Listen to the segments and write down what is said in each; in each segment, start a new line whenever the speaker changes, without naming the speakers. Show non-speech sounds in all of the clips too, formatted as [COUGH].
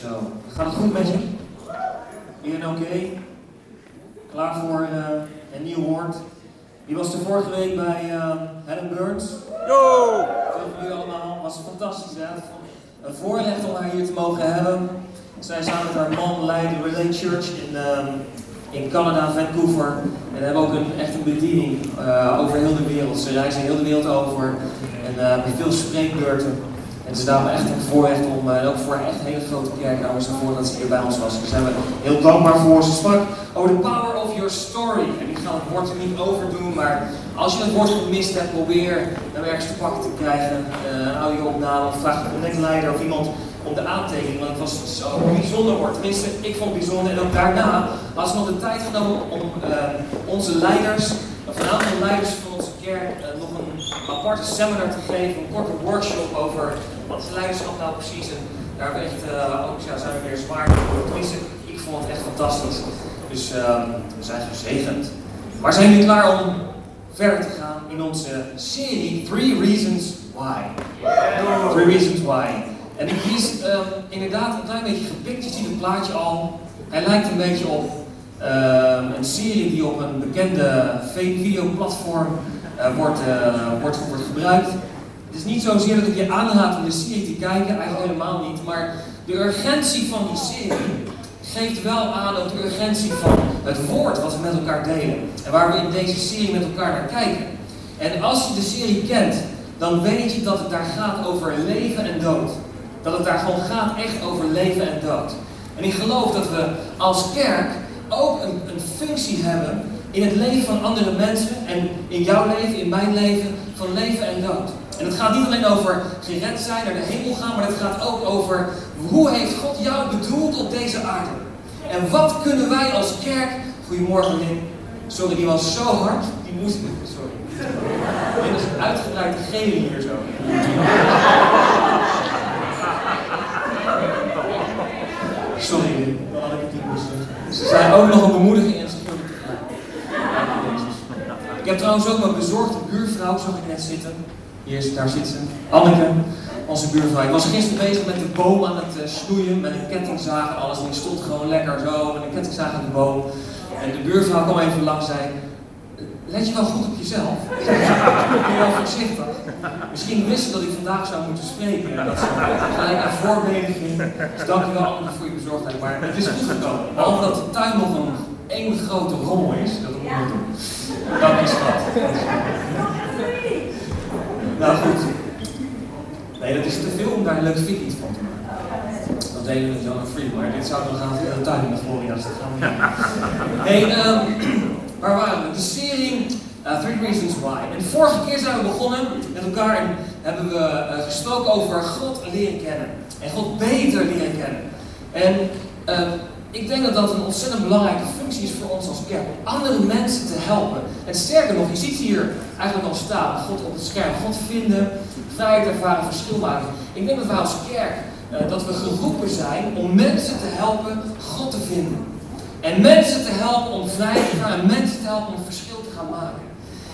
Zo, gaat het goed met je? Iedereen oké? Klaar voor uh, een nieuw woord? Wie was er vorige week bij uh, Helen Burns?
Yo!
Van jullie allemaal. Was fantastisch, hè? Een voorrecht om haar hier te mogen hebben. Zij samen met haar man leidt de Relay Church in, uh, in Canada, Vancouver. En hebben ook een, echt een bediening uh, over heel de wereld. Ze reizen heel de wereld over en met veel spreekbeurten. En ze daarom echt een voorrecht om, uh, ook voor echt hele grote kerk, daarom is het voor dat ze hier bij ons was. Daar zijn we heel dankbaar voor. Ze sprak over the power of your story. En ik ga het woord er niet over doen, maar als je het woord gemist hebt, probeer hem ergens te pakken te krijgen. Uh, een audio-opname of vraag de connectleider of iemand op de aantekening, want het was zo'n bijzonder woord. Tenminste, ik vond het bijzonder. En ook daarna had ze nog de tijd genomen om uh, onze leiders, aantal leiders van onze kerk, nog een aparte seminar te geven, een korte workshop over wat is leiderschap nou precies. En daar hebben we echt, uh, ook, ja, zijn we weer zwaar voor. Tenminste, ik vond het echt fantastisch. Dus we zijn gezegend. Maar zijn jullie klaar om verder te gaan in onze serie Three Reasons Why? Three Reasons Why. En ik kies um, inderdaad een klein beetje gepikt. Je ziet het plaatje al. Hij lijkt een beetje op um, een serie die op een bekende videoplatform uh, wordt, uh, wordt, wordt gebruikt. Het is niet zozeer dat ik je aanraad om de serie te kijken, eigenlijk helemaal niet. Maar de urgentie van die serie geeft wel aan ook de urgentie van het woord wat we met elkaar delen. En waar we in deze serie met elkaar naar kijken. En als je de serie kent, dan weet je dat het daar gaat over leven en dood. Dat het daar gewoon gaat echt over leven en dood. En ik geloof dat we als kerk ook een, een functie hebben in het leven van andere mensen en in jouw leven, in mijn leven, van leven en dood. En het gaat niet alleen over gered zijn, naar de hemel gaan, maar het gaat ook over hoe heeft God jou bedoeld op deze aarde. En wat kunnen wij als kerk. Goedemorgen, Lin. Sorry, die was zo hard, die moest. Sorry. Dit is een uitgebreide gele hier zo. Sorry, Lin. Had ik. Ze zijn ook nog een bemoediging en ze wilden Ik heb trouwens ook mijn bezorgde buurvrouw, zag ik net zitten. Hier, daar zit ze. Anneke, onze buurvrouw. Ik was gisteren bezig met de boom aan het uh, snoeien, met een kettingzaag en alles. En die stond gewoon lekker zo, met een kettingzaag aan de boom. En de buurvrouw kwam even langs en zei, let je wel goed op jezelf? [LAUGHS] Ben wel voorzichtig? Misschien wisten dat ik vandaag zou moeten spreken. En dat ze gelijk aan voorbeden ging. Dus dankjewel Anneke voor je bezorgdheid. Maar het is goed gekomen. Behalve dat de tuin nog een één grote rommel is. Dat moet ik doen. Dank je schat. Nou goed. Nee, dat is te veel om daar een leuk iets van te maken. Dat deden we zo een free, maar dit zou dan gaan via de tuin met Floria's. Gaan. Hey, um, waar waren we? De serie uh, Three Reasons Why. En de vorige keer zijn we begonnen met elkaar en hebben we uh, gesproken over God leren kennen. En God beter leren kennen. En uh, ik denk dat dat een ontzettend belangrijke functie is voor ons als kerk. Andere mensen te helpen. En sterker nog, je ziet hier eigenlijk al staan. God op het scherm. God vinden, vrijheid ervaren, verschil maken. Ik denk dat wij als kerk, uh, dat we geroepen zijn om mensen te helpen God te vinden. En mensen te helpen om vrij te gaan. En mensen te helpen om verschil te gaan maken.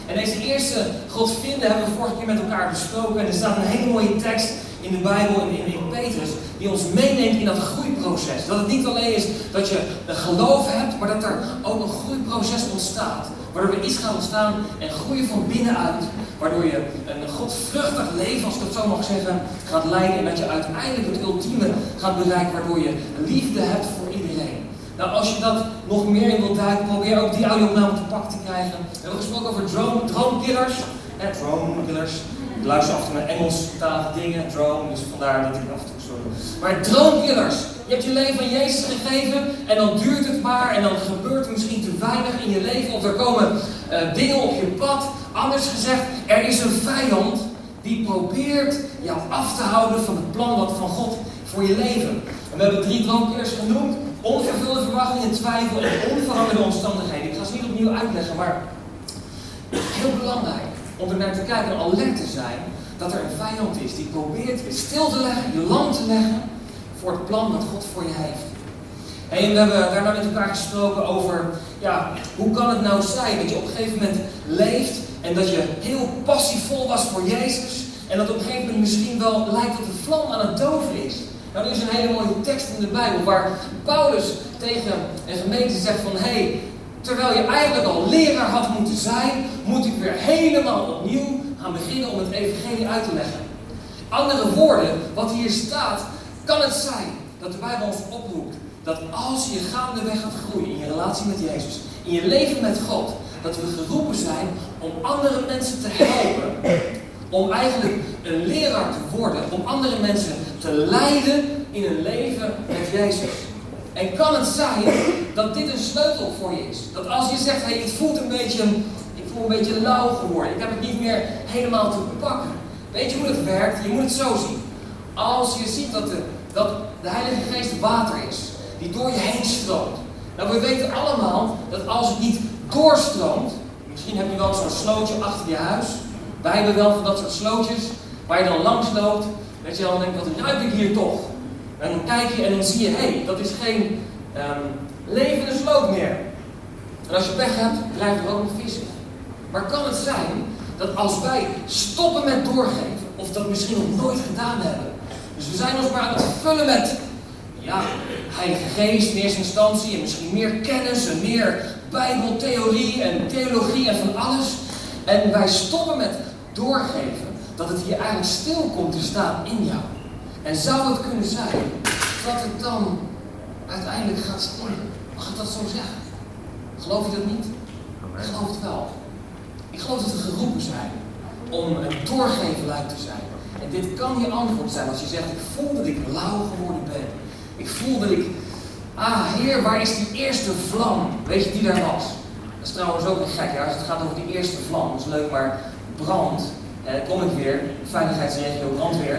En deze eerste God vinden hebben we vorige keer met elkaar besproken. En er staat een hele mooie tekst in de Bijbel, in, in, Petrus, die ons meeneemt in dat groeiproces. Dat het niet alleen is dat je een geloof hebt, maar dat er ook een groeiproces ontstaat. Waardoor er iets gaat ontstaan en groeien van binnenuit. Waardoor je een godvruchtig leven, als ik het zo mag zeggen, gaat leiden. En dat je uiteindelijk het ultieme gaat bereiken, waardoor je liefde hebt voor iedereen. Nou, als je dat nog meer in wilt duiken, probeer ook die audio-opname te pakken te krijgen. We hebben gesproken over drone, drone killers. Eh, drone killers. Ik luister af en toe naar dingen, drone, dus vandaar dat ik af en toe. Maar drone killers. Je hebt je leven aan Jezus gegeven en dan duurt het maar en dan gebeurt er misschien te weinig in je leven of er komen uh, dingen op je pad. Anders gezegd, er is een vijand die probeert jou af te houden van het plan wat van God voor je leven. En we hebben drie drone killers genoemd. Onvervulde verwachtingen, twijfel en onveranderde omstandigheden. Ik ga ze niet opnieuw uitleggen, maar heel belangrijk om er naar te kijken en alert te zijn dat er een vijand is die probeert stil te leggen, je land te leggen voor het plan dat God voor je heeft. En we hebben daarna met elkaar gesproken over, ja, hoe kan het nou zijn dat je op een gegeven moment leeft en dat je heel passievol was voor Jezus en dat op een gegeven moment misschien wel lijkt dat de vlam aan het doven is. Nou, er is een hele mooie tekst in de Bijbel waar Paulus tegen een gemeente zegt van hé, hey, terwijl je eigenlijk al leraar had moeten zijn, moet ik weer helemaal opnieuw gaan beginnen om het evangelie uit te leggen. Andere woorden, wat hier staat, kan het zijn dat de Bijbel ons oproept dat als je gaandeweg gaat groeien in je relatie met Jezus, in je leven met God, dat we geroepen zijn om andere mensen te helpen, om eigenlijk een leraar te worden, om andere mensen te leiden in een leven met Jezus. En kan het zijn dat dit een sleutel voor je is? Dat als je zegt, hey, het voelt een beetje, ik voel een beetje lauw geworden, ik heb het niet meer helemaal te pakken. Weet je hoe het werkt? Je moet het zo zien. Als je ziet dat de, dat de Heilige Geest water is, die door je heen stroomt. Nou, we weten allemaal dat als het niet doorstroomt, misschien heb je wel zo'n slootje achter je huis. Wij hebben wel van dat soort slootjes, waar je dan langs loopt, dat je dan denkt, wat ruik ik hier toch? En dan kijk je en dan zie je, hé, hey, dat is geen um, levende sloot meer. En als je pech hebt, blijft er ook nog vissen. Maar kan het zijn dat als wij stoppen met doorgeven, of dat misschien nog nooit gedaan hebben, dus we zijn ons maar aan het vullen met, ja, Heilige Geest in eerste instantie, en misschien meer kennis en meer Bijbeltheorie en theologie en van alles. En wij stoppen met doorgeven dat het hier eigenlijk stil komt te staan in jou. En zou het kunnen zijn dat het dan uiteindelijk gaat stinken? Mag ik dat zo zeggen? Geloof je dat niet? Ik geloof het wel. Ik geloof dat we geroepen zijn om een doorgeefluik te zijn. En dit kan je antwoord zijn als je zegt, ik voel dat ik lauw geworden ben. Ik voel dat ik, ah Heer, waar is die eerste vlam? Weet je die daar was? Dat is trouwens ook niet gek, ja, als het gaat over die eerste vlam. Dat is leuk, maar brand, en dan kom ik weer, veiligheidsregio brandweer.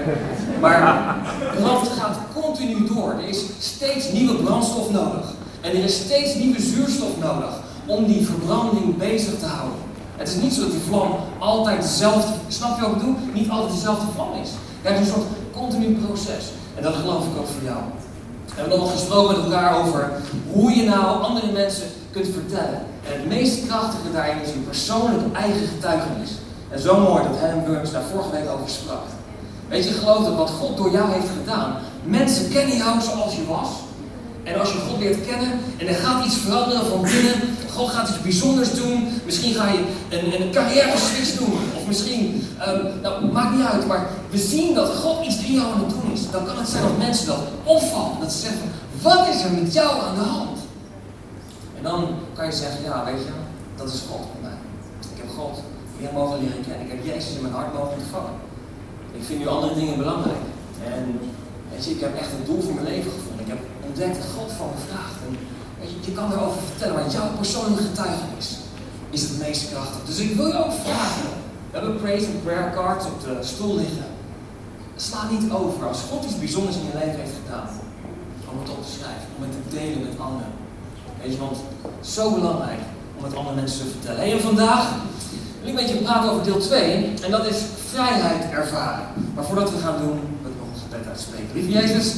Maar brand gaat continu door. Er is steeds nieuwe brandstof nodig. En er is steeds nieuwe zuurstof nodig om die verbranding bezig te houden. Het is niet zo dat die vlam altijd dezelfde, snap je wat ik bedoel? Niet altijd dezelfde vlam is. Het is een soort continu proces. En dat geloof ik ook voor jou. We hebben nog gesproken met elkaar over hoe je nou andere mensen kunt vertellen. En het meest krachtige daarin is je persoonlijk eigen getuigenis. En zo mooi dat Helen Burns daar vorige week over sprak. Weet je, geloof dat wat God door jou heeft gedaan. Mensen kennen jou zoals je was. En als je God leert kennen en er gaat iets veranderen van binnen, God gaat iets bijzonders doen. Misschien ga je een, een carrière switch doen. Of misschien, um, nou maakt niet uit, maar we zien dat God iets in jou aan het doen is. Dan kan het zijn dat mensen dat opvallen. Dat ze zeggen, wat is er met jou aan de hand? En dan kan je zeggen, ja weet je, dat is God bij mij. Ik heb God meer mogen leren kennen. Ik heb Jezus in mijn hart mogen ontvangen. Ik vind nu andere dingen belangrijk. En weet je, ik heb echt een doel voor mijn leven gevonden. Ik heb ontdekt dat God van me vraagt. En, weet je, je kan erover vertellen, maar jouw persoonlijke getuigenis is het meest krachtig. Dus ik wil je ook vragen. We hebben praise and prayer cards op de stoel liggen. Sla niet over als God iets bijzonders in je leven heeft gedaan. Om het op te schrijven, om het te delen met anderen. Weet je, want zo belangrijk om het andere mensen te vertellen. en vandaag ik een beetje praten over deel 2. En dat is vrijheid ervaren. Maar voordat we gaan doen, wil ik nog een gebed uitspreken. Lieve Jezus,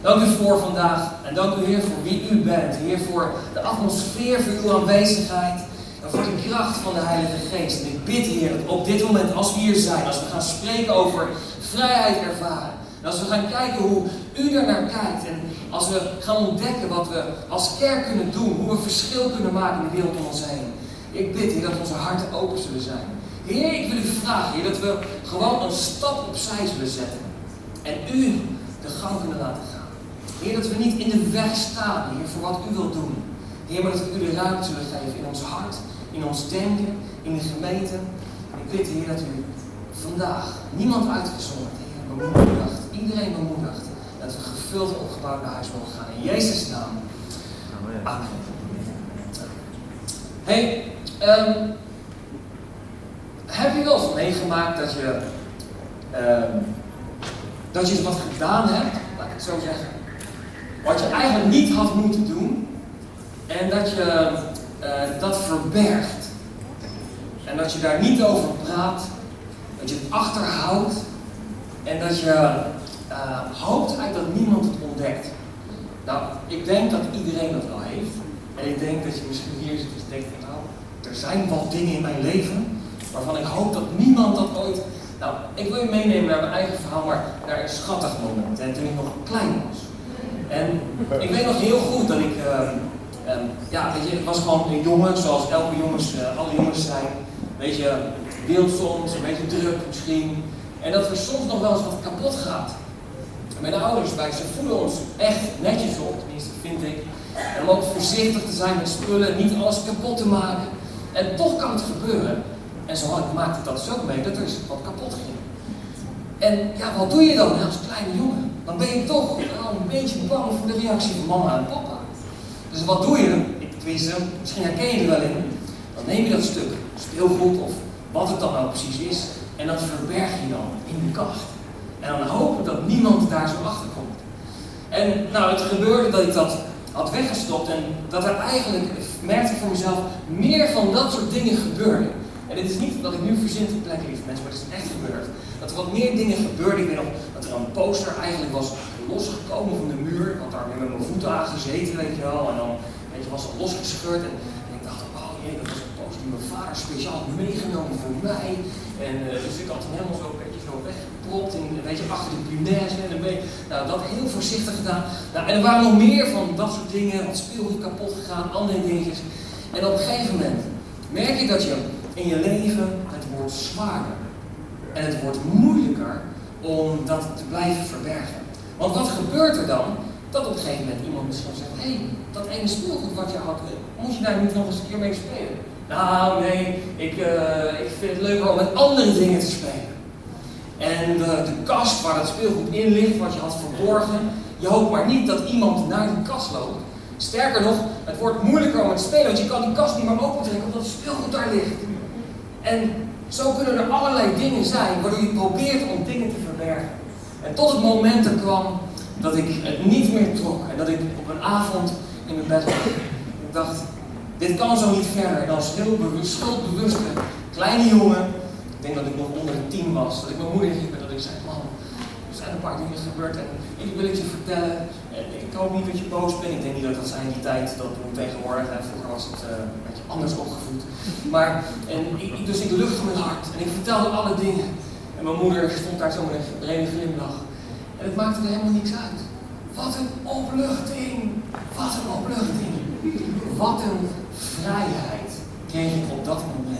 dank u voor vandaag. En dank u Heer voor wie u bent. Heer voor de atmosfeer, voor uw aanwezigheid. En voor de kracht van de Heilige Geest. En ik bid Heer dat op dit moment, als we hier zijn, als we gaan spreken over vrijheid ervaren. En als we gaan kijken hoe u er naar kijkt. En als we gaan ontdekken wat we als kerk kunnen doen. Hoe we verschil kunnen maken in de wereld om ons heen. Ik bid, Heer, dat onze harten open zullen zijn. Heer, ik wil u vragen, Heer, dat we gewoon een stap opzij zullen zetten. En u de gang kunnen laten gaan. Heer, dat we niet in de weg staan, Heer, voor wat u wilt doen. Heer, maar dat we u de ruimte zullen geven in ons hart, in ons denken, in de gemeente. ik bid, Heer, dat u vandaag niemand uitgezonderd, Heer, bemoedigt, iedereen bemoedigt, dat we gevuld en opgebouwd naar huis mogen gaan. In Jezus' naam. Amen. Hey, um, heb je wel eens meegemaakt dat je, um, dat je wat gedaan hebt, laat ik het zo zeggen, wat je eigenlijk niet had moeten doen, en dat je uh, dat verbergt, en dat je daar niet over praat, dat je het achterhoudt, en dat je uh, hoopt eigenlijk dat niemand het ontdekt. Nou, ik denk dat iedereen dat wel heeft. En ik denk dat je misschien hier zit en denkt, er zijn wat dingen in mijn leven waarvan ik hoop dat niemand dat ooit Nou, ik wil je meenemen naar mijn eigen verhaal, maar naar een schattig moment. En toen ik nog klein was. En ik weet nog heel goed dat ik, ehm, ehm, ja, weet je, ik was gewoon een jongen, zoals elke jongens, uh, alle jongens zijn. Een beetje wild soms, een beetje druk misschien. En dat er soms nog wel eens wat kapot gaat. Mijn ouders, bij, ze voelen ons echt netjes op, tenminste vind ik. En om ook voorzichtig te zijn met spullen, niet alles kapot te maken. En toch kan het gebeuren. En zo maakte ik dat dus ook mee, dat er wat kapot ging. En ja, wat doe je dan als kleine jongen? Dan ben je toch een beetje bang voor de reactie van mama en papa. Dus wat doe je? Ik tenminste, misschien herken je er wel in. Dan neem je dat stuk speelgoed of wat het dan nou precies is. En dat verberg je dan in de kast. En dan hoop ik dat niemand daar zo achter komt. En nou, het gebeurde dat ik dat had weggestopt en dat er eigenlijk, merkte ik voor mezelf, meer van dat soort dingen gebeurde. En het is niet dat ik nu verzin ter plekke, lieve mensen, maar het is echt gebeurd. Dat er wat meer dingen gebeurden. Ik weet nog dat er een poster eigenlijk was losgekomen van de muur. Ik had daar met mijn voeten aan gezeten, weet je wel. En dan weet je, was het losgescheurd. En, ik dacht, oh jee, dat was een poster die mijn vader speciaal had meegenomen voor mij. En uh, dus ik had hem helemaal zo een beetje zo weggepropt. En weet je, achter de punaise. En een beetje, nou, dat heel voorzichtig gedaan. Nou, en er waren nog meer van dat soort dingen. Wat speelgoed kapot gegaan, andere dingetjes. En op een gegeven moment merk je dat je in je leven, het wordt zwaarder. En het wordt moeilijker om dat te blijven verbergen. Want wat gebeurt er dan? Dat op een gegeven moment iemand misschien zegt, hé, hey, dat ene speelgoed wat je had, moet je daar niet nog eens een keer mee spelen? Nou, nee, ik, uh, ik vind het leuker om met andere dingen te spelen. En de, kast waar het speelgoed in ligt, wat je had verborgen, je hoopt maar niet dat iemand naar die kast loopt. Sterker nog, het wordt moeilijker om het spelen, want je kan die kast niet meer opentrekken omdat het speelgoed daar ligt. En zo kunnen er allerlei dingen zijn waardoor je probeert om dingen te verbergen. En tot het moment er kwam dat ik het niet meer trok. En dat ik op een avond in mijn bed lag. Ik dacht, dit kan zo niet verder. En als heel bewust, schuldbewuste kleine jongen, denk dat ik nog onder de tien was, dat ik mijn moeder riep en dat ik zei, man, er zijn een paar dingen gebeurd en ik wil het je vertellen. En ik hoop niet dat je boos bent. Ik denk niet dat dat zijn die tijd dat doen tegenwoordig. Hè. Vroeger was het uh, een beetje anders opgevoed. Maar, en ik, dus ik luchtte mijn hart en ik vertelde alle dingen. En mijn moeder stond daar zo met een brede glimlach. En het maakte er helemaal niks uit. Wat een opluchting! Wat een opluchting! Wat een vrijheid kreeg ik op dat moment.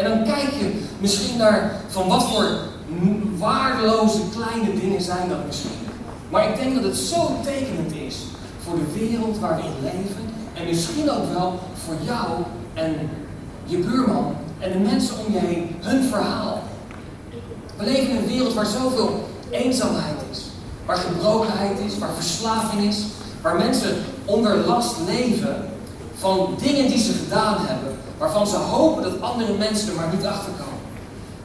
En dan kijk je misschien naar van wat voor waardeloze kleine dingen zijn dat misschien. Maar ik denk dat het zo tekenend is voor de wereld waar we in leven. En misschien ook wel voor jou en je buurman en de mensen om je heen, hun verhaal. We leven in een wereld waar zoveel eenzaamheid is. Waar gebrokenheid is, waar verslaving is. Waar mensen onder last leven van dingen die ze gedaan hebben. Waarvan ze hopen dat andere mensen er maar niet achter komen.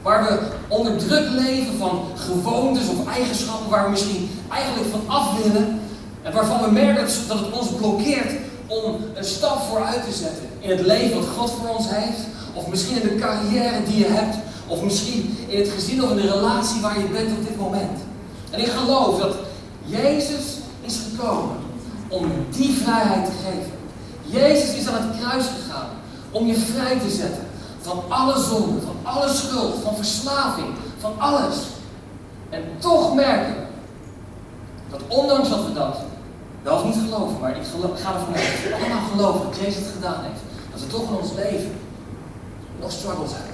Waar we onder druk leven van gewoontes of eigenschappen waar we misschien eigenlijk van af willen. En waarvan we merken dat het ons blokkeert om een stap vooruit te zetten in het leven wat God voor ons heeft. Of misschien in de carrière die je hebt. Of misschien in het gezin of in de relatie waar je bent op dit moment. En ik geloof dat Jezus is gekomen om die vrijheid te geven. Jezus is aan het kruis gegaan om je vrij te zetten van alle zonde, van alle schuld, van verslaving, van alles. En toch merken dat ondanks dat we dat wel niet geloven, maar ik ga ervan uit dat we allemaal geloven dat Jezus het gedaan heeft, dat we toch in ons leven nog struggle zijn.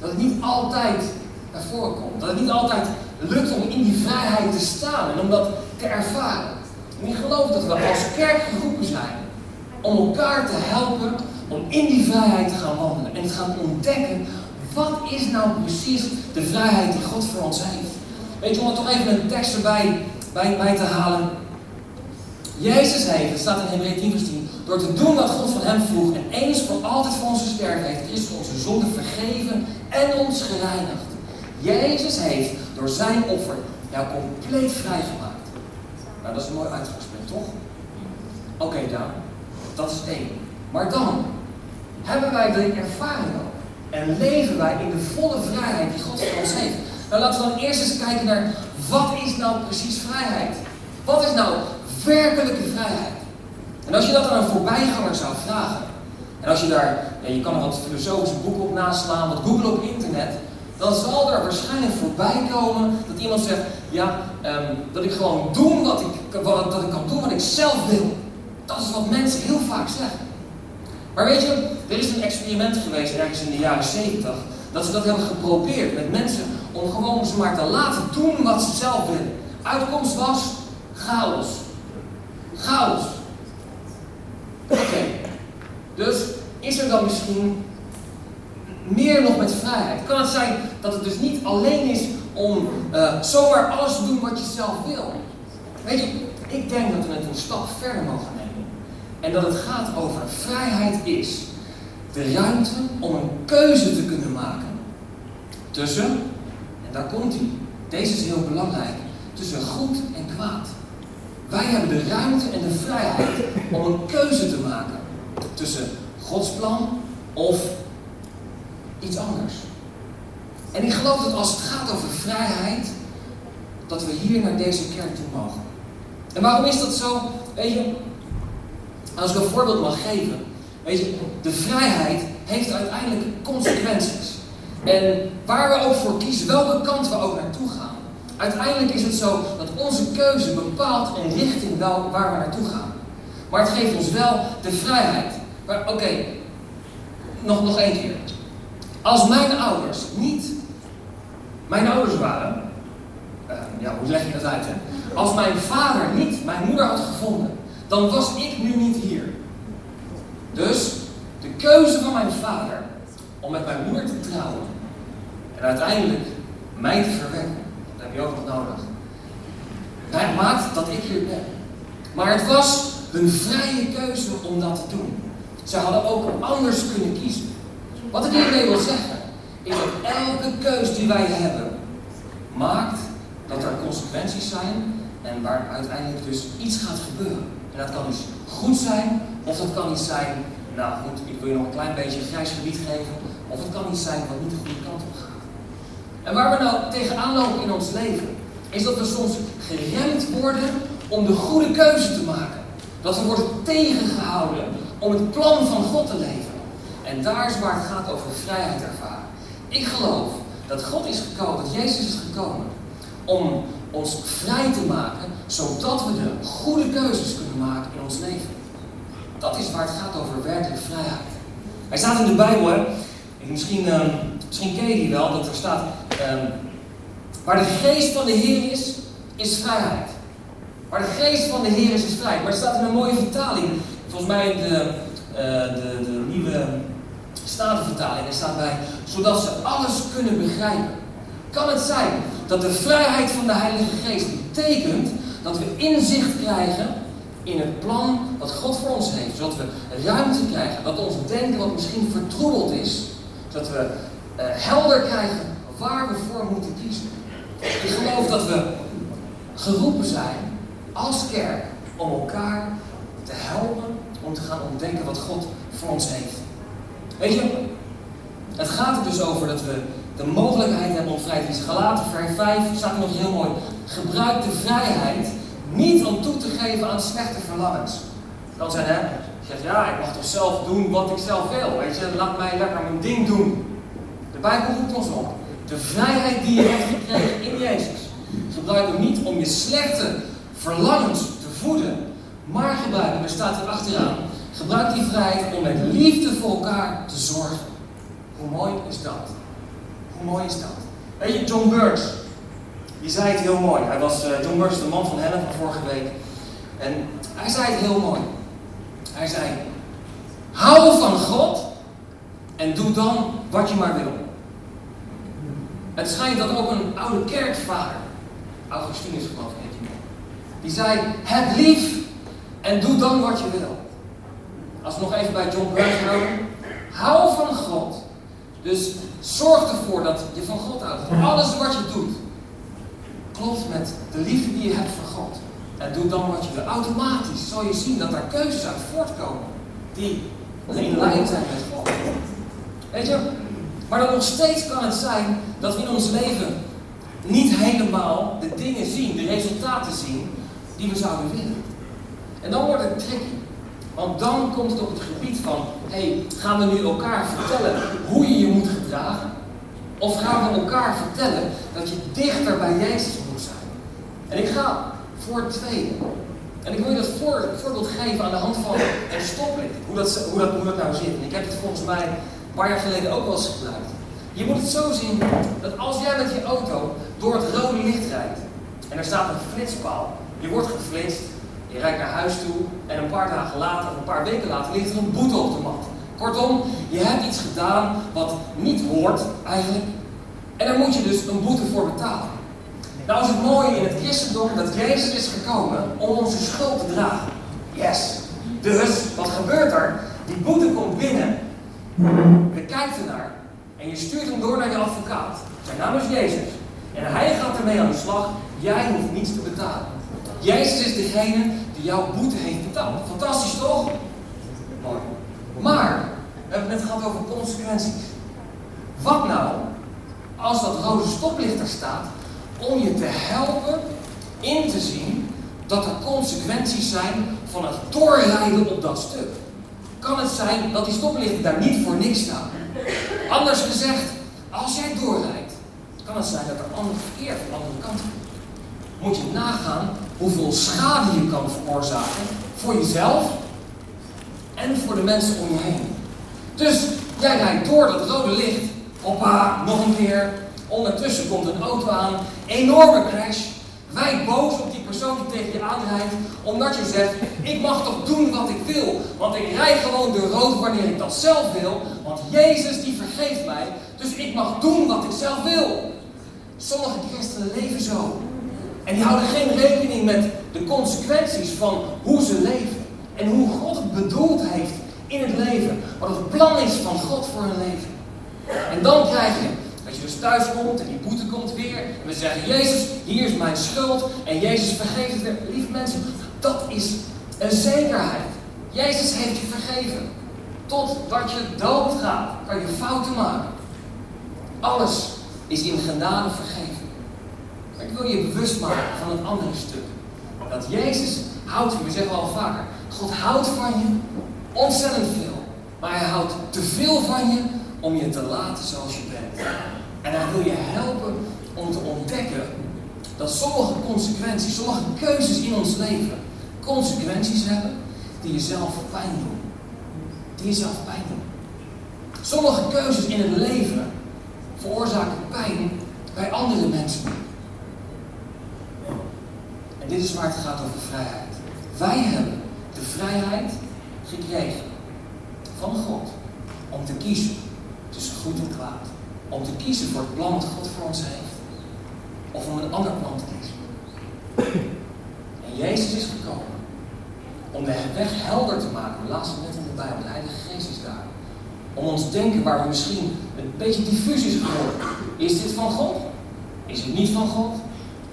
Dat het niet altijd voren komt. Dat het niet altijd lukt om in die vrijheid te staan en om dat te ervaren. En ik geloof dat we als kerk geroepen zijn om elkaar te helpen om in die vrijheid te gaan wandelen en te gaan ontdekken wat is nou precies de vrijheid die God voor ons heeft. Weet je, om er toch even een tekst erbij bij, bij te halen. Jezus heeft, het staat in Hebreeën 10 vers 10, door te doen wat God van hem vroeg en eens voor altijd voor ons gesterven heeft, is onze zonde vergeven en ons gereinigd. Jezus heeft door zijn offer jou compleet vrijgemaakt. Nou, dat is een mooi uitgangspunt, toch? Oké, dan. Dat is één. Maar dan hebben wij de ervaring. En leven wij in de volle vrijheid die God voor ons heeft. Nou, laten we dan eerst eens kijken naar wat is nou precies vrijheid? Wat is nou werkelijke vrijheid? En als je dat aan een voorbijganger zou vragen, en als je daar, ja, je kan er wat filosofische boeken op naslaan, wat googlen op internet, dan zal er waarschijnlijk voor voorbij komen dat iemand zegt, ja, ehm, dat ik gewoon doe wat ik, wat, dat ik kan doen wat ik zelf wil. Dat is wat mensen heel vaak zeggen. Maar weet je, er is een experiment geweest ergens in de jaren 70, dat ze dat hebben geprobeerd met mensen om gewoon ze maar te laten doen wat ze zelf willen. Uitkomst was chaos. Chaos. Oké. Dus is er dan misschien meer nog met vrijheid? Kan het zijn dat het dus niet alleen is om uh, zomaar alles te doen wat je zelf wil? Weet je, ik denk dat we het een stap verder mogen. En dat het gaat over vrijheid is de ruimte om een keuze te kunnen maken. Tussen, en daar komt hij, deze is heel belangrijk, tussen goed en kwaad. Wij hebben de ruimte en de vrijheid om een keuze te maken tussen Gods plan of iets anders. En ik geloof dat als het gaat over vrijheid, dat we hier naar deze kerk toe mogen. En waarom is dat zo? Weet je, als ik een voorbeeld mag geven. Weet je, de vrijheid heeft uiteindelijk consequenties. En waar we ook voor kiezen, welke kant we ook naartoe gaan. Uiteindelijk is het zo dat onze keuze bepaalt een richting wel waar we naartoe gaan. Maar het geeft ons wel de vrijheid. Maar oké, nog, nog één keer. Als mijn ouders niet mijn ouders waren, uh, ja, hoe leg je dat uit? Hè? Als mijn vader niet mijn moeder had gevonden, dan was ik nu niet hier. Dus de keuze van mijn vader om met mijn moeder te trouwen en uiteindelijk mij te verwekken, dat heb je ook nog nodig. Dat maakt dat ik hier ben. Maar het was een vrije keuze om dat te doen. Ze hadden ook anders kunnen kiezen. Wat ik hiermee wil zeggen, is dat elke keus die wij hebben, maakt dat er consequenties zijn en waar uiteindelijk dus iets gaat gebeuren. En dat kan dus goed zijn, of dat kan iets zijn, nou goed, ik wil je nog een klein beetje een grijs gebied geven, of het kan iets zijn wat niet de goede kant op gaat. En waar we nou tegenaan lopen in ons leven, is dat we soms geremd worden om de goede keuze te maken. Dat we worden tegengehouden om het plan van God te leven. En daar is waar het gaat over vrijheid ervaren. Ik geloof dat God is gekomen, dat Jezus is gekomen om ons vrij te maken, zodat we de goede keuzes kunnen maken in ons leven. Dat is waar het gaat over werkelijk vrijheid. Hij staat in de Bijbel, hè? Misschien, uh, misschien ken je die wel, dat er staat, uh, waar de geest van de Heer is, is vrijheid. Waar de geest van de Heer is, is vrijheid. Maar het staat in een mooie vertaling. Volgens mij de, uh, de, de nieuwe Statenvertaling, er staat bij, zodat ze alles kunnen begrijpen. Kan het zijn dat de vrijheid van de Heilige Geest betekent dat we inzicht krijgen in het plan wat God voor ons heeft. Zodat we ruimte krijgen, dat ons denken wat misschien vertroebeld is, zodat we uh, helder krijgen waar we voor moeten kiezen. Ik geloof dat we geroepen zijn als kerk om elkaar te helpen om te gaan ontdekken wat God voor ons heeft. Weet je, het gaat er dus over dat we de mogelijkheid hebben om vrij te vers 5 staat nog heel mooi. Gebruik de vrijheid niet om toe te geven aan slechte verlangens. Dan zijn hè, je zegt ja, ik mag toch zelf doen wat ik zelf wil. Weet je, laat mij lekker mijn ding doen. De Bijbel roept ons op. De vrijheid die je hebt gekregen in Jezus. Gebruik hem niet om je slechte verlangens te voeden. Maar gebruik hem, er staat er achteraan. Gebruik die vrijheid om met liefde voor elkaar te zorgen. Hoe mooi is dat? Hoe mooi is dat? Weet je, John Burns, die zei het heel mooi. Hij was, uh, John Burns, de man van Helen van vorige week. En hij zei het heel mooi. Hij zei, hou van God en doe dan wat je maar wil. Het schijnt dat ook een oude kerkvader, Augustinus geloof ik heet man, die zei, heb lief en doe dan wat je wil. Als we nog even bij John Burns houden. Hou van God. Dus zorg ervoor dat je van God houdt. Alles wat je doet, klopt met de liefde die je hebt voor God. En doe dan wat je wil. Automatisch zal je zien dat daar keuzes uit voortkomen. Die in lijn zijn met God. Weet je? Maar dan nog steeds kan het zijn dat we in ons leven niet helemaal de dingen zien, de resultaten zien die we zouden willen. En dan wordt het tricky. Want dan komt het op het gebied van, hey, gaan we nu elkaar vertellen hoe je je moet gedragen? Of gaan we elkaar vertellen dat je dichter bij Jezus moet zijn? En ik ga voor het tweede. En ik wil je dat voor, voorbeeld geven aan de hand van een stoplicht. Hoe dat, hoe, dat, hoe dat nou zit. En ik heb het volgens mij een paar jaar geleden ook wel eens gebruikt. Je moet het zo zien dat als jij met je auto door het rode licht rijdt en er staat een flitspaal, je wordt geflitst, je rijdt naar huis toe en een paar dagen later, of een paar weken later, ligt er een boete op de mat. Kortom, je hebt iets gedaan wat niet hoort eigenlijk. En daar moet je dus een boete voor betalen. Nou is het mooie in het christendom dat Jezus is gekomen om onze schuld te dragen. Yes. Dus, wat gebeurt er? Die boete komt binnen. Je kijkt ernaar. En je stuurt hem door naar je advocaat. Zijn naam is Jezus. En hij gaat ermee aan de slag. Jij hoeft niets te betalen. Jezus is degene jouw boete heeft betaald. Fantastisch toch? Mooi. Maar, we hebben het net gehad over consequenties. Wat nou als dat rode stoplicht er staat om je te helpen in te zien dat er consequenties zijn van het doorrijden op dat stuk? Kan het zijn dat die stoplichten daar niet voor niks staan? Anders gezegd, als jij doorrijdt, kan het zijn dat er ander verkeer van de andere kant komt. Moet je nagaan hoeveel schade je kan veroorzaken voor jezelf en voor de mensen om je heen. Dus jij rijdt door dat rode licht. Hoppa, nog een keer. Ondertussen komt een auto aan. Enorme crash. Wij boos op die persoon die tegen je aanrijdt. Omdat je zegt, ik mag toch doen wat ik wil. Want ik rijd gewoon de rood wanneer ik dat zelf wil. Want Jezus die vergeeft mij. Dus ik mag doen wat ik zelf wil. Sommige christenen leven zo. En die houden geen rekening met de consequenties van hoe ze leven. En hoe God het bedoeld heeft in het leven. Wat het plan is van God voor hun leven. En dan krijg je dat je dus thuis komt en die boete komt weer. En we zeggen, Jezus, hier is mijn schuld. En Jezus vergeeft het weer. Lieve mensen, dat is een zekerheid. Jezus heeft je vergeven. Totdat je doodgaat, kan je fouten maken. Alles is in genade vergeven. Ik wil je bewust maken van het andere stuk. Dat Jezus houdt van je, we zeggen al vaker. God houdt van je ontzettend veel. Maar hij houdt te veel van je om je te laten zoals je bent. En hij wil je helpen om te ontdekken dat sommige consequenties, sommige keuzes in ons leven, consequenties hebben die jezelf pijn doen. Die jezelf pijn doen. Sommige keuzes in het leven veroorzaken pijn bij andere mensen. En dit is waar het gaat over vrijheid. Wij hebben de vrijheid gekregen van God om te kiezen tussen goed en kwaad. Om te kiezen voor het plan dat God voor ons heeft. Of om een ander plan te kiezen. En Jezus is gekomen om de weg helder te maken. We lazen net in de Bijbel, de Heilige Geest is daar. Om ons denken waar we misschien een beetje diffuus is geworden. Is dit van God? Is het niet van God?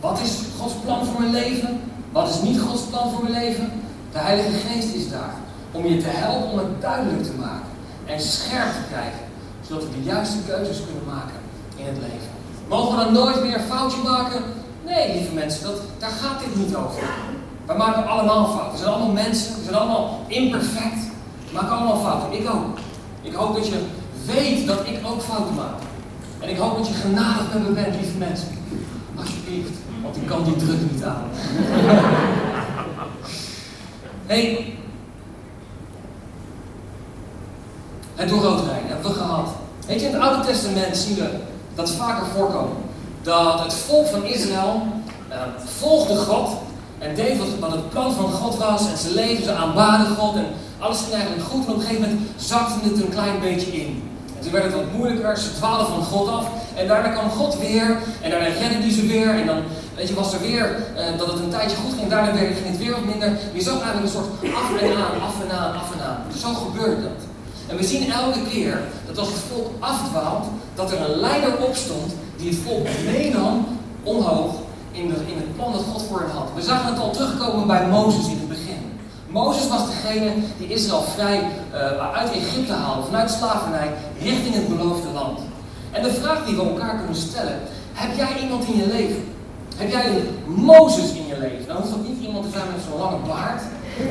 Wat is Gods plan voor mijn leven? Wat is niet Gods plan voor mijn leven? De Heilige Geest is daar om je te helpen om het duidelijk te maken en scherp te krijgen, zodat we de juiste keuzes kunnen maken in het leven. Mogen we dan nooit meer een foutje maken? Nee, lieve mensen, dat, daar gaat dit niet over. We maken allemaal fouten. We zijn allemaal mensen, we zijn allemaal imperfect. We maken allemaal fouten. Ik ook. Ik hoop dat je weet dat ik ook fouten maak. En ik hoop dat je genadig met me bent, lieve mensen. Alsjeblieft, want ik kan die druk niet aan. [LAUGHS] hey, het door rood rijden hebben we gehad. Weet je, in het Oude Testament zien we dat vaker voorkomen. Dat het volk van Israël uh, volgde God en deed wat, het plan van God was. En ze leefden, ze aanbaden God en alles ging eigenlijk goed. En op een gegeven moment zakte het een klein beetje in. En toen werd het wat moeilijker, ze dwaalden van God af. En daarna kwam God weer en daarna redde hij ze weer. En dan weet je, was er weer uh, dat het een tijdje goed ging. Daarna ging het weer wat minder. Je zag eigenlijk een soort af en aan, af en aan, af en aan. Zo gebeurde dat. En we zien elke keer dat als het volk afdwaalt, dat er een leider opstond die het volk meenam omhoog in, in het plan dat God voor hen had. We zagen het al terugkomen bij Mozes in het. Mozes was degene die Israël vrij uh, uit Egypte haalde, vanuit slavernij, richting het beloofde land. En de vraag die we elkaar kunnen stellen, heb jij iemand in je leven? Heb jij een Mozes in je leven? Dan hoeft dat niet iemand te zijn met zo'n lange baard.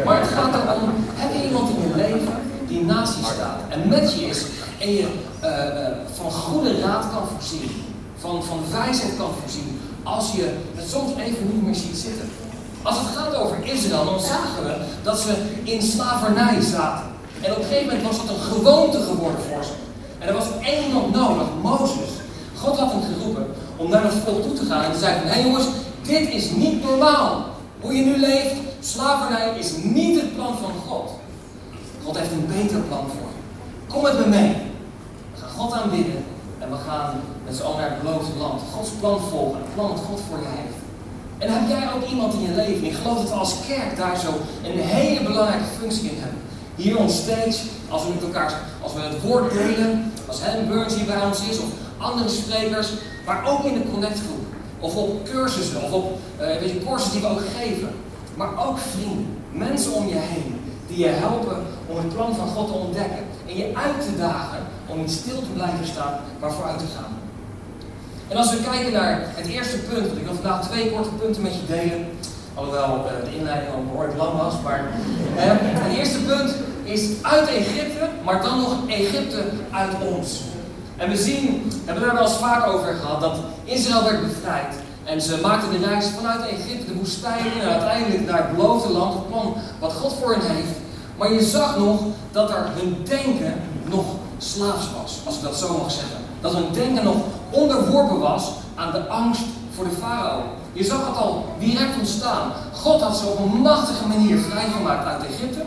Maar het gaat erom, heb je iemand in je leven die naast je staat en met je is en je uh, uh, van goede raad kan voorzien, van, van wijsheid kan voorzien, als je het soms even niet meer ziet zitten. Als het over Israël, dan zagen we dat ze in slavernij zaten. En op een gegeven moment was dat een gewoonte geworden voor ze. En er was één iemand nodig, Mozes. God had hem geroepen om naar het volk toe te gaan en te zeggen: Hé jongens, dit is niet normaal. Hoe je nu leeft, slavernij is niet het plan van God. God heeft een beter plan voor je. Kom met me mee. We gaan God aanbidden en we gaan met z'n allen naar het beloofde land. Gods plan volgen, het plan dat God voor je heeft. En heb jij ook iemand in je leven? Ik geloof dat we als kerk daar zo een hele belangrijke functie in hebben. Hier on stage, als we met elkaar, als we het woord delen, als Helen Burns hier bij ons is, of andere sprekers, maar ook in de connectgroep. Of op cursussen, of op uh, weet je, courses die we ook geven. Maar ook vrienden, mensen om je heen, die je helpen om het plan van God te ontdekken. En je uit te dagen om niet stil te blijven staan, maar vooruit te gaan. En als we kijken naar het eerste punt, want ik wil vandaag twee korte punten met je delen. Alhoewel uh, de inleiding al behoorlijk lang was. Maar het eerste punt is uit Egypte, maar dan nog Egypte uit ons. En we zien, hebben we daar wel eens vaak over gehad, dat Israël werd bevrijd. En ze maakten de reis vanuit Egypte, de woestijn, en uiteindelijk naar het beloofde land, het plan wat God voor hen heeft. Maar je zag nog dat er hun denken nog slaafs was, als ik dat zo mag zeggen. Dat hun denken nog onderworpen was aan de angst voor de farao. Je zag het al direct ontstaan. God had ze op een machtige manier vrijgemaakt uit Egypte.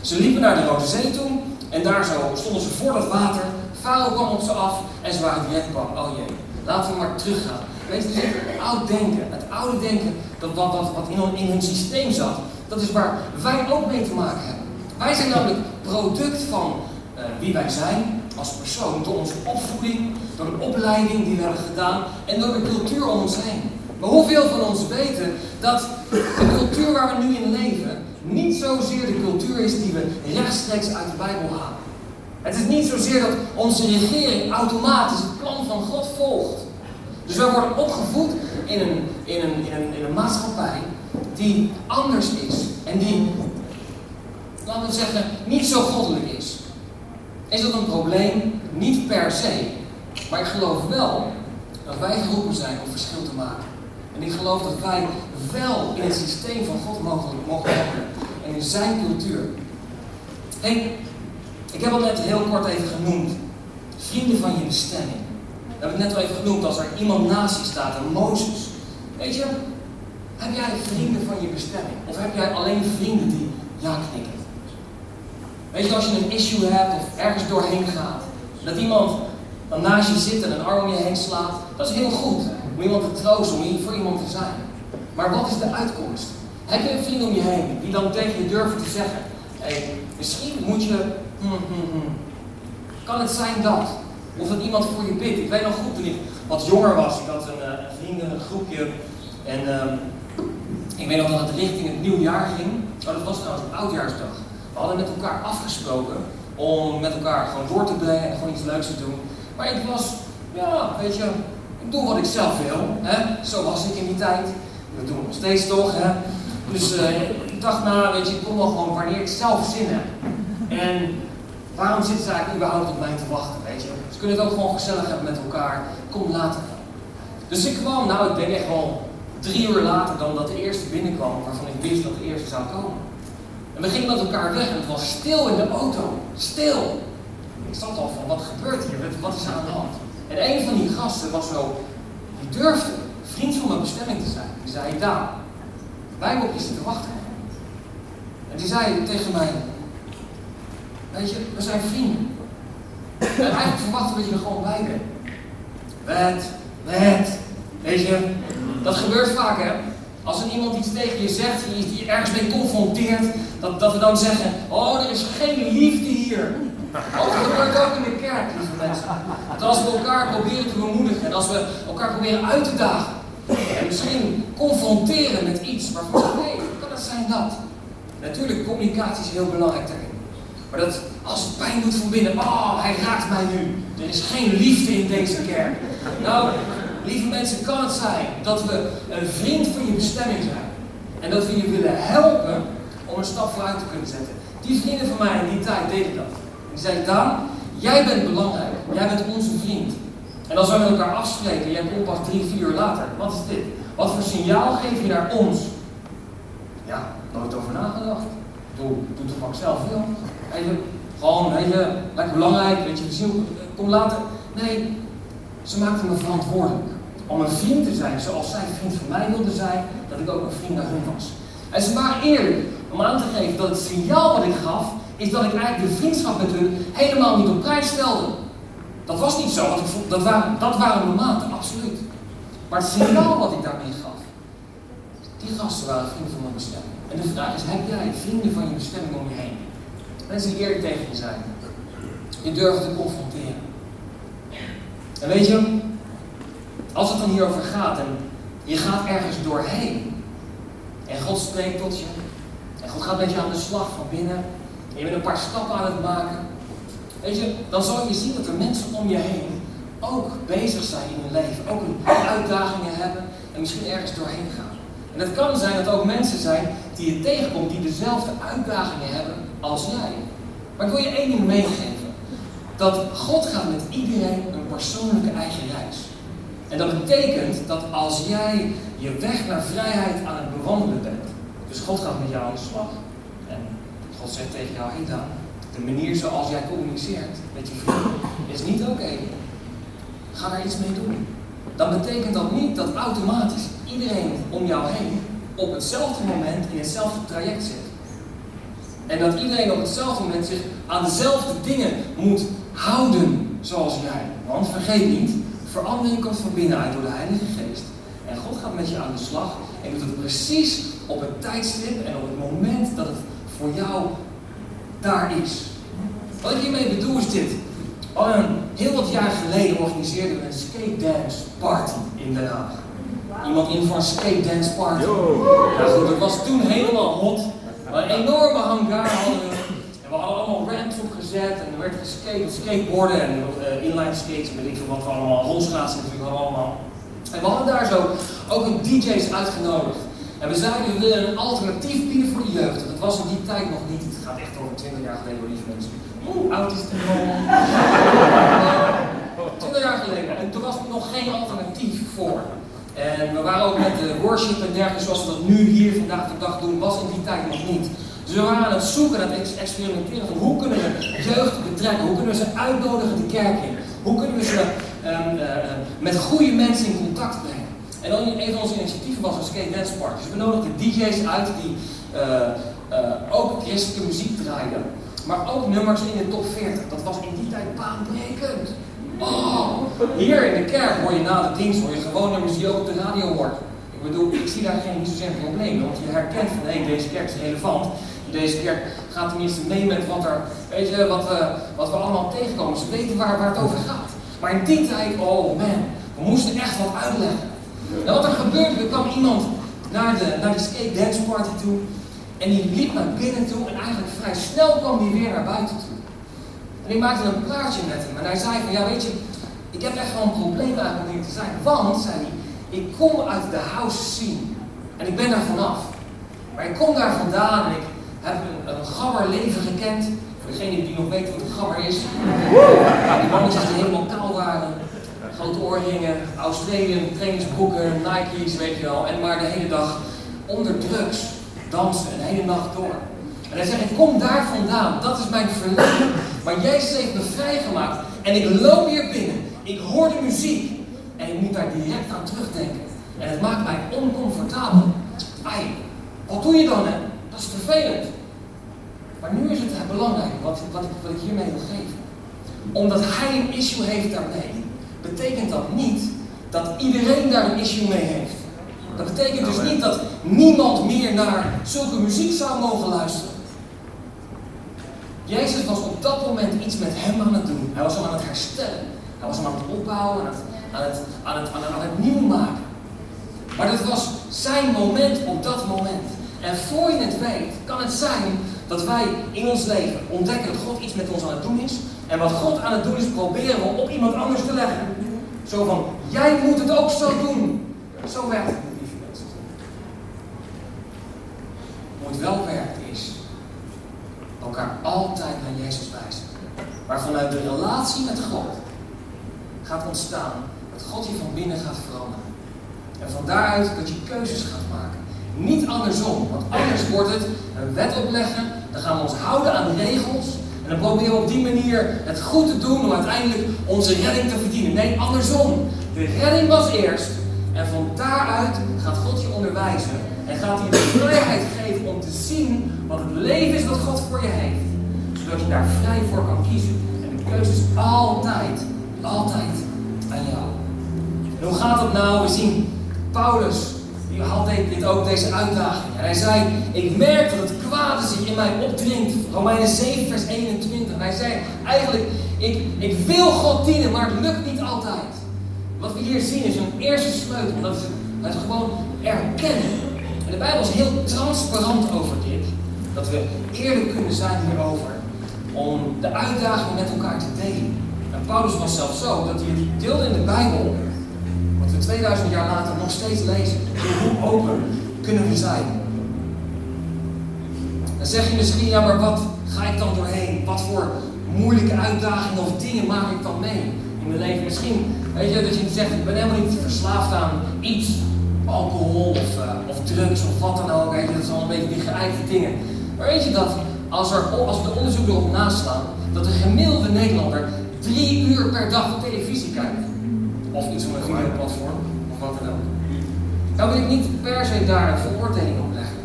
Ze liepen naar de Rode Zee toe en daar zo stonden ze voor dat water. Farao kwam op ze af en ze waren direct bang. Oh jee, laten we maar teruggaan. Weet je, het oud denken, het oude denken, dat wat, wat, in hun systeem zat, dat is waar wij ook mee te maken hebben. Wij zijn namelijk product van uh, wie wij zijn als persoon, door onze opvoeding, door de opleiding die we hebben gedaan en door de cultuur om ons heen. Maar hoeveel van ons weten dat de cultuur waar we nu in leven niet zozeer de cultuur is die we rechtstreeks uit de Bijbel halen. Het is niet zozeer dat onze regering automatisch het plan van God volgt. Dus wij worden opgevoed in een, in een, in een maatschappij die anders is. En die, laten we zeggen, niet zo goddelijk is. Is dat een probleem? Niet per se. Maar ik geloof wel dat wij geroepen zijn om verschil te maken. En ik geloof dat wij wel in het systeem van God mogen, mogen hebben. En in zijn cultuur. Hey, ik heb al net heel kort even genoemd. Vrienden van je bestemming. We hebben het net al even genoemd als er iemand naast je staat, een Mozes. Weet je, heb jij vrienden van je bestemming? Of heb jij alleen vrienden die ja knikken? Weet je, als je een issue hebt of ergens doorheen gaat, dat iemand dan naast je zit en een arm om je heen slaat, dat is heel goed. Om iemand te troosten, om voor iemand te zijn. Maar wat is de uitkomst? Heb je een vriend om je heen die dan tegen je durven te zeggen: hé, hey, misschien moet je. Hmm, hmm. Kan het zijn dat? Of dat iemand voor je bidt. Ik weet nog goed toen ik wat jonger was. Ik had een, uh, een vriendengroepje. En uh, ik weet nog dat het richting het nieuwjaar ging. Oh, dat was trouwens een oudjaarsdag. We hadden met elkaar afgesproken om met elkaar gewoon door te brengen en gewoon iets leuks te doen. Maar ik was, ja, weet je, ik doe wat ik zelf wil. Hè? Zo was ik in die tijd. Dat doen we nog steeds toch. Hè? Dus uh, ik dacht, nou, weet je, ik kom wel gewoon wanneer ik zelf zin heb. En waarom zitten ze eigenlijk überhaupt op mij te wachten, weet je? Ze kunnen het ook gewoon gezellig hebben met elkaar. Kom later Dus ik kwam, nou, ik denk echt wel drie uur later dan dat de eerste binnenkwam, waarvan ik wist dat de eerste zou komen. En we gingen met elkaar weg en het was stil in de auto. Stil. Ik zat al van, wat gebeurt hier? Wat is er aan de hand? En een van die gasten was zo, die durfde vriend van mijn bestemming te zijn. Die zei, Daan, wij op je zitten wachten. En die zei tegen mij, weet je, we zijn vrienden. En eigenlijk verwachten dat je er gewoon bij bent. Wet, weet je, dat gebeurt vaak hè. Als er iemand iets tegen je zegt, die je ergens mee confronteert, dat, dat we dan zeggen, oh er is geen liefde hier. Oh, dat gebeurt ook in de kerk, lieve mensen. Dat als we elkaar proberen te bemoedigen en als we elkaar proberen uit te dagen. En misschien confronteren met iets waarvan we zeggen, nee, kan het zijn dat? Natuurlijk, communicatie is heel belangrijk daarin. Maar dat als pijn doet van binnen, oh, hij raakt mij nu. Er is geen liefde in deze kerk. Nou, lieve mensen, kan het zijn dat we een vriend van je bestemming zijn. En dat we je willen helpen om een stap vooruit te kunnen zetten. Die vrienden van mij in die tijd deden dat. Die zeiden, dan, Jij bent belangrijk. Jij bent onze vriend. En dan zullen we elkaar afspreken. Jij komt pas drie, vier uur later. Wat is dit? Wat voor signaal geef je naar ons? Ja, nooit over nagedacht. Doe, doe toch maar zelf. Even, gewoon, je, lekker belangrijk, weet je, gezien, kom later. Nee, ze maakten me verantwoordelijk. Om een vriend te zijn zoals zij vriend van mij wilde zijn, dat ik ook een vriend naar hun was. En ze waren eerlijk om aan te geven dat het signaal wat ik gaf, is dat ik eigenlijk de vriendschap met hun helemaal niet op prijs stelde. Dat was niet zo, ik dat, waren, dat waren mijn maten, absoluut. Maar het signaal wat ik daarmee gaf, die gasten waren vrienden van mijn bestemming. En de vraag is, heb jij vrienden van je bestemming om je heen? Mensen die eerlijk tegen je zijn. Je durft te confronteren. En weet je, als het dan hierover gaat en je gaat ergens doorheen en God spreekt tot je en God gaat met je aan de slag van binnen en je bent een paar stappen aan het maken, weet je, dan zal je zien dat er mensen om je heen ook bezig zijn in hun leven, ook uitdagingen hebben en misschien ergens doorheen gaan. En het kan zijn dat ook mensen zijn die je tegenkomt die dezelfde uitdagingen hebben als jij. Maar ik wil je één ding meegeven. Dat God gaat met iedereen een persoonlijke eigen reis. En dat betekent dat als jij je weg naar vrijheid aan het bewandelen bent, dus God gaat met jou aan de slag. En God zegt tegen jou, hé dan, de manier zoals jij communiceert met je vrienden is niet oké. Ga daar iets mee doen. Dan betekent dat niet dat automatisch iedereen om jou heen op hetzelfde moment in hetzelfde traject zit. En dat iedereen op hetzelfde moment zich aan dezelfde dingen moet houden zoals jij. Want vergeet niet, verandering komt van binnenuit door de Heilige Geest. En God gaat met je aan de slag en doet het precies op het tijdstip en op het moment dat het voor jou daar is. Wat ik hiermee bedoel is dit. Al een heel wat jaar geleden organiseerden we een skate dance party in Den Haag. Iemand in voor een skate dance party. Ja goed, dat was toen helemaal hot. Een enorme hangar hadden we. En we hadden allemaal ramps opgezet en er werd geskate, skateboarden en uh, inline skates en weet ik veel wat we allemaal, rolschaatsen natuurlijk allemaal. En we hadden daar zo ook een DJ's uitgenodigd. En we zeiden, we willen een alternatief bieden voor de jeugd. Dat was in die tijd nog niet. Het gaat echt over 20 jaar geleden, lieve mensen. Hoe oud is het allemaal? 20 jaar geleden. En toen was er nog geen alternatief voor. En we waren ook met de worship en dergelijke, zoals we dat nu hier vandaag de dag doen, was in die tijd nog niet. Dus we waren aan het zoeken, aan het experimenteren van hoe kunnen we jeugd betrekken, hoe kunnen we ze uitnodigen de kerk in, hoe kunnen we ze um, uh, met goede mensen in contact brengen. En dan een van onze initiatieven was een skate dance park. Dus we nodigden DJ's uit die uh, ook christelijke muziek draaiden, maar ook nummers in de top 40. Dat was in die tijd baanbrekend. Oh, hier in de kerk hoor je na de dienst hoor je gewoon nummers die op de radio hoort. Ik bedoel, ik zie daar geen, niet zozeer probleem, want je herkent van hé, deze kerk is relevant. Deze kerk gaat tenminste mee met wat, er, weet je, wat, we, wat we allemaal tegenkomen. Ze weten waar, waar het over gaat. Maar in die tijd, oh man, we moesten echt wat uitleggen. En wat er gebeurde, er kwam iemand naar de, naar de skate dance party toe. En die liep naar binnen toe en eigenlijk vrij snel kwam die weer naar buiten toe. En ik maakte een praatje met hem. En hij zei van, ja weet je, ik heb echt wel een probleem eigenlijk om hier te zijn. Want, zei hij, ik kom uit de house scene. En ik ben daar vanaf. Maar ik kom daar vandaan en ik heb een, een gabber leven gekend. Voor degene die nog weet wat een gabber is. Die mannetjes die helemaal kaal waren. Grote oorringen, Australië, trainingsbroeken, Nike's, weet je wel. En maar de hele dag onder drugs dansen, de hele nacht door. En hij zegt, ik kom daar vandaan, dat is mijn verleden. Maar Jezus heeft me vrijgemaakt. En ik loop hier binnen, ik hoor de muziek. En ik moet daar direct aan terugdenken. En het maakt mij oncomfortabel. Ai, wat doe je dan hè? Dat is vervelend. Maar nu is het belangrijk wat, wat, wat ik hiermee wil geven. Omdat hij een issue heeft daarmee, betekent dat niet dat iedereen daar een issue mee heeft. Dat betekent dus niet dat niemand meer naar zulke muziek zou mogen luisteren. Jezus was op dat moment iets met hem aan het doen. Hij was hem aan het herstellen. Hij was hem aan het opbouwen, aan het, aan het, aan het, nieuw maken. Maar het was zijn moment op dat moment. En voor je het weet, kan het zijn dat wij in ons leven ontdekken dat God iets met ons aan het doen is. En wat God aan het doen is, proberen we op iemand anders te leggen. Zo van, jij moet het ook zo doen. Zo werkt het niet, mensen. Hoe het wel werkt is elkaar altijd naar Jezus wijzen. Maar vanuit de relatie met God gaat ontstaan dat God je van binnen gaat veranderen. En van daaruit dat je keuzes gaat maken. Niet andersom, want anders wordt het een wet opleggen, dan gaan we ons houden aan regels en dan proberen we op die manier het goed te doen om uiteindelijk onze redding te verdienen. Nee, andersom. De redding was eerst en van daaruit gaat God je onderwijzen en gaat hij de vrijheid geven om te zien wat het leven is wat God voor je heeft. Zodat je daar vrij voor kan kiezen. En de keuze is altijd, altijd aan jou. En hoe gaat het nou? We zien Paulus, die had dit ook, deze uitdaging. En hij zei, ik merk dat het kwade zich in mij opdringt. Romeinen 7 vers 21. En hij zei, eigenlijk, ik, ik wil God dienen, maar het lukt niet altijd. Wat we hier zien is een eerste sleutel. Dat is het gewoon erkennen. En de Bijbel is heel transparant over dit. Dat we eerlijk kunnen zijn hierover. Om de uitdaging met elkaar te delen. En Paulus was zelfs zo dat hij het deelde in de Bijbel. Wat we 2000 jaar later nog steeds lezen. Hoe open kunnen we zijn? Dan zeg je misschien, ja maar wat ga ik dan doorheen? Wat voor moeilijke uitdagingen of dingen maak ik dan mee in mijn leven? Misschien, weet je, dat je zegt, ik ben helemaal niet verslaafd aan iets. Alcohol of, of drugs of wat dan ook. Dat zijn al een beetje die geëikte dingen. Weet je dat, als, er, als we de onderzoek erop naslaan, dat de gemiddelde Nederlander drie uur per dag televisie kijkt. Of iets van een videoplatform, of wat dan ook. Nou wil ik niet per se daar een veroordeling op leggen.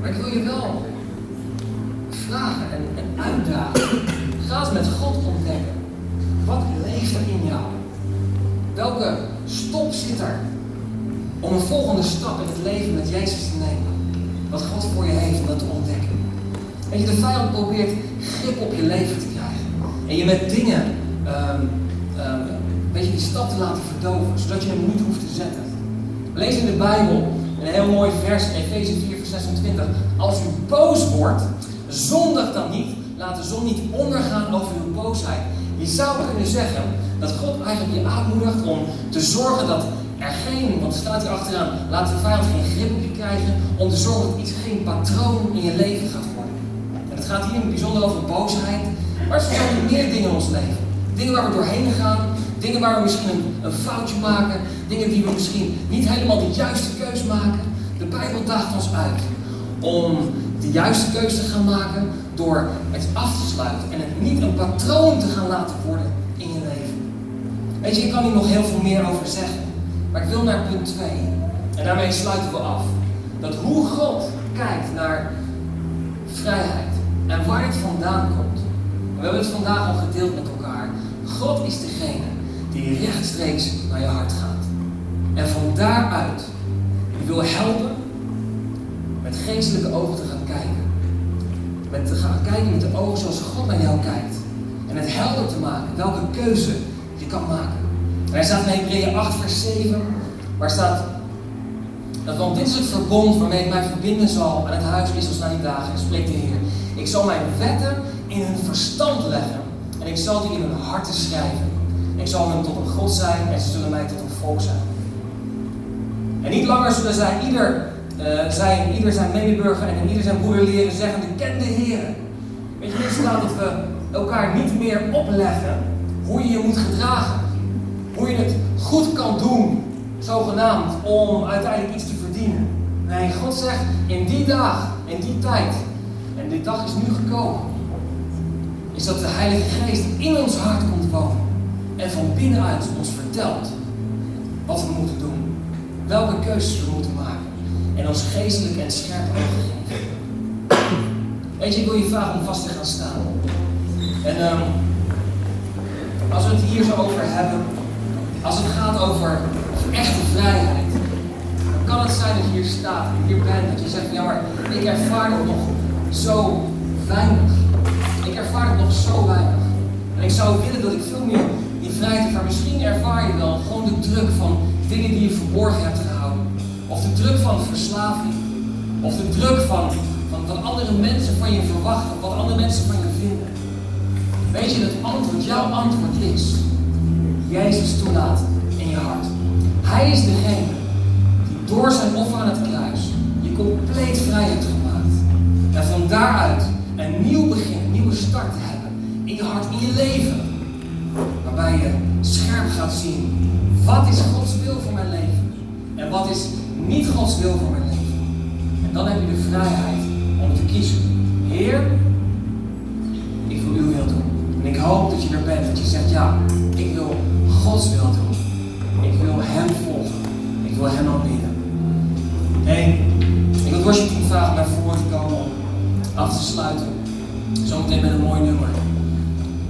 Maar ik wil je wel vragen en, en uitdagen. Ga eens met God ontdekken. Wat leeft er in jou? Welke stop zit er om een volgende stap in het leven met Jezus te nemen? Wat God voor je heeft om dat te ontdekken. Weet je, de vijand probeert grip op je leven te krijgen. En je met dingen, um, um, weet je, die stap te laten verdoven, zodat je hem niet hoeft te zetten. Lees in de Bijbel een heel mooi vers, Efeze 4, vers 26. Als u boos wordt, zondig dan niet. Laat de zon niet ondergaan over uw boosheid. Je zou kunnen zeggen dat God eigenlijk je aanmoedigt om te zorgen dat er geen, want staat hier achteraan, laat de vijand geen grip op je krijgen, om te zorgen dat iets geen patroon in je leven gaat. En gaat hier in het bijzonder over boosheid, maar er zijn meer dingen in ons leven. Dingen waar we doorheen gaan, dingen waar we misschien een, foutje maken, dingen die we misschien niet helemaal de juiste keus maken. De Bijbel daagt ons uit om de juiste keuze te gaan maken door het af te sluiten en het niet een patroon te gaan laten worden in je leven. Weet je, ik kan hier nog heel veel meer over zeggen, maar ik wil naar punt 2. En daarmee sluiten we af. Dat hoe God kijkt naar vrijheid en waar het vandaan komt. We hebben het vandaag al gedeeld met elkaar. God is degene die rechtstreeks naar je hart gaat. En van daaruit je wil helpen met geestelijke ogen te gaan kijken. Met te gaan kijken met de ogen zoals God naar jou kijkt. En het helder te maken welke keuze je kan maken. En hij staat in Hebreeën 8 vers 7, waar staat dat want dit is het verbond waarmee ik mij verbinden zal aan het huis Israëls na die dagen. En spreekt de Heer. Ik zal mijn wetten in hun verstand leggen en ik zal die in hun harten schrijven. Ik zal hen tot een God zijn en ze zullen mij tot een volk zijn. En niet langer zullen zij ieder, uh, zij, ieder zijn medeburger en ieder zijn broeder leren zeggen, de ken de Heer. Weet je, dit staat dat we elkaar niet meer opleggen hoe je je moet gedragen. Hoe je het goed kan doen, zogenaamd, om uiteindelijk iets te verdienen. Nee, God zegt, in die dag, in die tijd, en die dag is nu gekomen, is dat de Heilige Geest in ons hart komt wonen. En van binnenuit ons vertelt wat we moeten doen. Welke keuzes we moeten maken. En ons geestelijk en scherp ogen. Weet je, ik wil je vragen om vast te gaan staan. En um, als we het hier zo over hebben, als het gaat over echte vrijheid, dan kan het zijn dat je hier staat, dat je hier bent, dat je zegt, ja maar ik ervaar het nog zo weinig. Ik ervaar het nog zo weinig. En ik zou willen dat ik veel meer die vrijheid ervaar. Misschien ervaar je wel gewoon de druk van dingen die je verborgen hebt gehouden. Of de druk van verslaving. Of de druk van, van wat andere mensen van je verwachten. Wat andere mensen van je vinden. Weet je, dat antwoord, jouw antwoord is Jezus toelaten in je hart. Hij is degene die door zijn offer aan het kruis je compleet vrij hebt gemaakt. En van daaruit een nieuw begin, een nieuwe start hebben in je hart, in je leven. Waarbij je scherp gaat zien wat is Gods wil voor mijn leven en wat is niet Gods wil voor mijn leven. En dan heb je de vrijheid om te kiezen. Heer, ik wil uw wil doen. En ik hoop dat je er bent, dat je zegt ja, ik wil Gods wil doen. Wil Hem volgen. Ik wil Hem aanbidden. Hey, ik wil worship team vragen naar voren te komen om af te sluiten. Zometeen met een mooi nummer.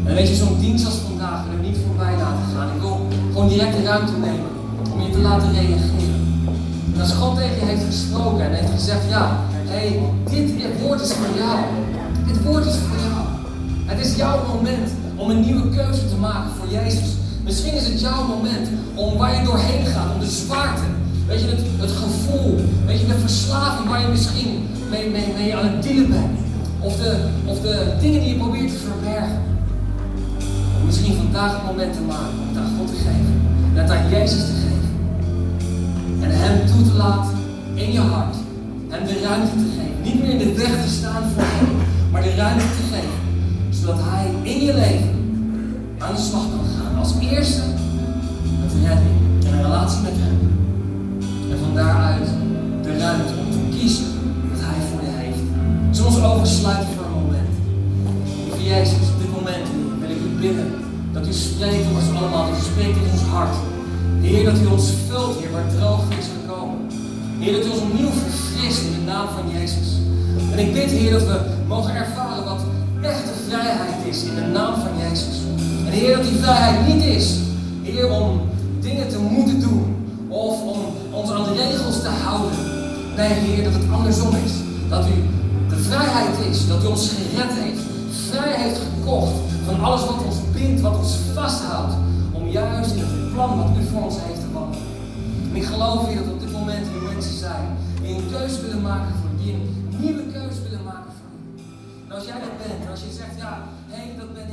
En weet je, zo'n dienst als vandaag wil ik niet voorbij laten gaan. Ik wil gewoon direct de ruimte nemen om je te laten reageren. En als God tegen je heeft gesproken en heeft gezegd, ja, hé, hey, dit woord is voor jou. Dit woord is voor jou. Het is jouw moment om een nieuwe keuze te maken voor Jezus. Misschien is het jouw moment om waar je doorheen gaat, om de zwaarte. Weet je, het, het gevoel, weet je, de verslaving waar je misschien mee, mee, mee aan het dealen bent. Of de, of de dingen die je probeert te verbergen. Om misschien vandaag het moment te maken om het aan God te geven. En het aan Jezus te geven. En Hem toe te laten in je hart. Hem de ruimte te geven. Niet meer in de weg te staan voor Hem, maar de ruimte te geven. Zodat Hij in je leven aan de slag kan gaan. Als eerste met redding en een relatie met Hem. En van daaruit de ruimte om te kiezen wat Hij voor je heeft. Zullen onze ogen sluiten voor een moment. Lieve Jezus, op dit moment wil ik u bidden dat u spreekt tot ons allemaal, dat u spreekt in ons hart. Heer, dat u ons vult, Heer, waar droogte is gekomen. Heer, dat u ons opnieuw verfrist in de naam van Jezus. En ik bid, Heer, dat we mogen ervaren wat echte vrijheid is in de naam van Jezus. En Heer, dat die vrijheid niet is, Heer, om dingen te moeten doen of om ons aan de regels te houden. Nee, Heer, dat het andersom is. Dat u de vrijheid is, dat u ons gered heeft, vrij heeft gekocht van alles wat ons bindt, wat ons vasthoudt, om juist in het plan wat u voor ons heeft te wandelen. En ik geloof hier dat op dit moment hier mensen zijn die een keuze willen maken voor die een nieuwe keuze willen maken voor u. En als jij dat bent, als je zegt, ja, hé, hey, dat ben.